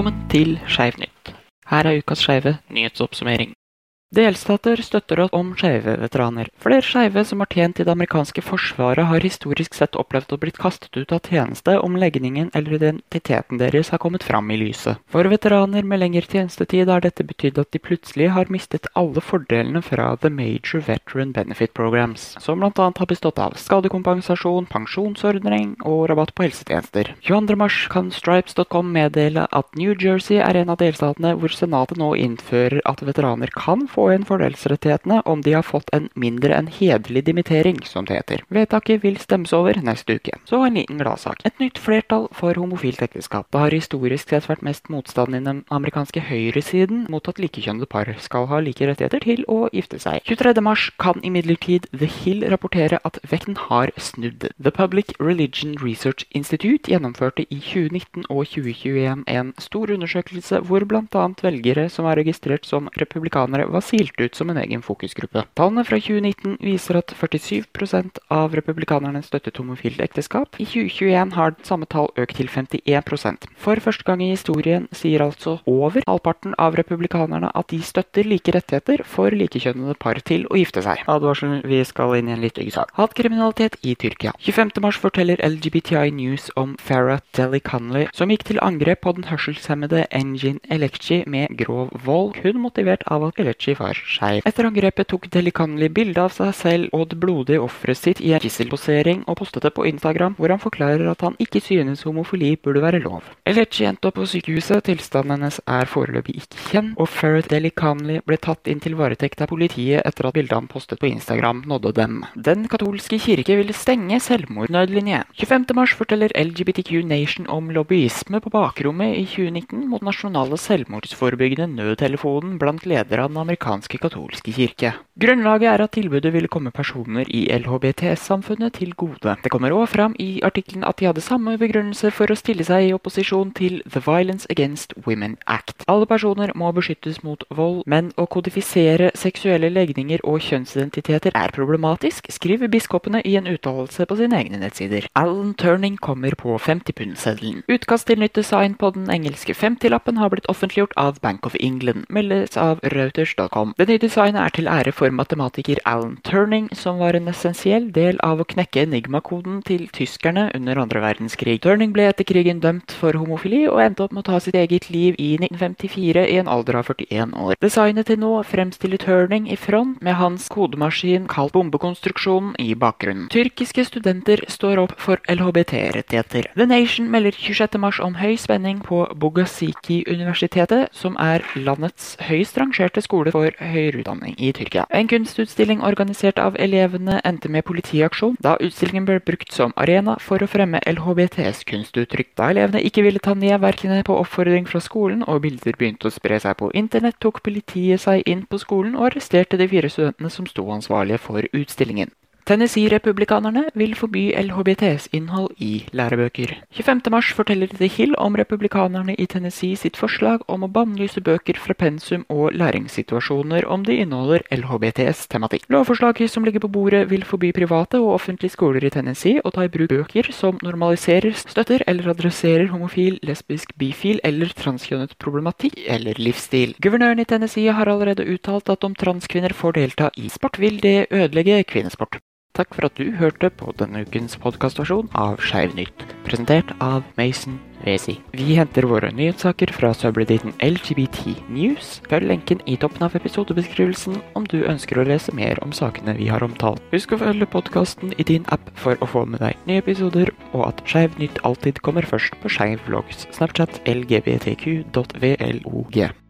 Velkommen til Skeivnytt. Her er ukas skeive nyhetsoppsummering. Delstater støtter opp om skeive veteraner. Flere skeive som har tjent i det amerikanske forsvaret, har historisk sett opplevd å blitt kastet ut av tjeneste om legningen eller identiteten deres har kommet fram i lyset. For veteraner med lengre tjenestetid har dette betydd at de plutselig har mistet alle fordelene fra The Major Veteran Benefit Programs, som bl.a. har bestått av skadekompensasjon, pensjonsordning og rabatt på helsetjenester. 22.3 kan Stripes.com meddele at New Jersey er en av delstatene hvor senatet nå innfører at veteraner kan få igjen fordelsrettighetene om de har fått en mindre enn hederlig dimittering, som det heter. Vedtaket vil stemmes over neste uke. Så en liten gladsak. Et nytt flertall for homofilt ekteskap. Det har historisk sett vært mest motstand i den amerikanske høyresiden mot at likekjønnede par skal ha like rettigheter til å gifte seg. 23.3 kan imidlertid The Hill rapportere at vekten har snudd. The Public Religion Research Institute gjennomførte i 2019 og 2021 en stor undersøkelse hvor bl.a. velgere som er registrert som republikanere, var silt ut som en egen fokusgruppe. Tallene fra 2019 viser at 47% av republikanerne støttet homofilt ekteskap. I 2021 har samme tall økt til 51% For første gang i historien sier altså over halvparten av republikanerne at de støtter like rettigheter for likekjønnede par til å gifte seg. Advarsel, vi skal inn i en litt stygg sak. Hatkriminalitet i Tyrkia. 25.3 forteller LGBTI News om Farah Delikanli, som gikk til angrep på den hørselshemmede Engin Elekci med grov vold, kun motivert av at Elekci var skeiv. Etter angrepet tok Delikanli bilde av seg selv og det blodige offeret sitt i en gisselposering og postet det på Instagram, hvor han forklarer at han ikke synes homofili burde være lov. Eleci endte opp på sykehuset, tilstanden hennes er foreløpig ikke kjent, og Ferret Delikanli ble tatt inn til varetekt av politiet etter at bildet han postet på Instagram nådde dem. Den katolske kirke ville stenge selvmordnødlinje. 25.3 forteller LGBTQ Nation om lobbyisme på bakrommet i 2019 mot nasjonale selvmordsforebyggende nødtelefonen blant ledere av den amerikanske katolske kirke. Grunnlaget er at tilbudet ville komme personer i LHBTS-samfunnet til gode. Det kommer òg fram i artikkelen at de hadde samme begrunnelse for å stille seg i opposisjon til The Violence Against Women Act. Alle personer må beskyttes mot vold, men å kodifisere seksuelle legninger og kjønnsidentiteter er problematisk, skriver biskopene i en uttalelse på sine egne nettsider. Alan Turning kommer på 50-pundseddelen. Utkast til nytt design på den engelske 50-lappen har blitt offentliggjort av Bank of England, meldes av Reuters.com. Det nye designet er til ære for matematiker Alan Turning, som var en essensiell del av å knekke enigmakoden til tyskerne under andre verdenskrig. Turning ble etter krigen dømt for homofili og endte opp med å ta sitt eget liv i 1954 i en alder av 41 år. Designet til nå fremstiller Turning i front med hans kodemaskin kalt bombekonstruksjonen i bakgrunnen. Tyrkiske studenter står opp for LHBT-rettigheter. The Nation melder 26.3 om høy spenning på Bogasiki-universitetet, som er landets høyest rangerte skole for høyere utdanning i Tyrkia. En kunstutstilling organisert av elevene endte med politiaksjon, da utstillingen ble brukt som arena for å fremme LHBTs kunstuttrykk. Da elevene ikke ville ta ned verkene på oppfordring fra skolen, og bilder begynte å spre seg på internett, tok politiet seg inn på skolen og arresterte de fire studentene som sto ansvarlige for utstillingen. Tennessee-republikanerne vil forby LHBTs innhold i lærebøker. 25.3 forteller The Hill om republikanerne i Tennessee sitt forslag om å bannlyse bøker fra pensum og læringssituasjoner om de inneholder LHBTs tematikk. Lovforslaget som ligger på bordet vil forby private og offentlige skoler i Tennessee å ta i bruk bøker som normaliserer, støtter eller adresserer homofil, lesbisk, bifil eller transkjønnet problematikk eller livsstil. Guvernøren i Tennessee har allerede uttalt at om transkvinner får delta i sport, vil det ødelegge kvinnesport. Takk for at du hørte på denne ukens podkastversjon av Skeiv nytt, presentert av Mason Wesi. Vi henter våre nyhetssaker fra subredditen LGBT News. Følg lenken i toppen av episodebeskrivelsen om du ønsker å lese mer om sakene vi har omtalt. Husk å følge podkasten i din app for å få med deg nye episoder, og at Skeiv nytt alltid kommer først på Skeiv vlogs, Snapchat, lgbtq.vlog.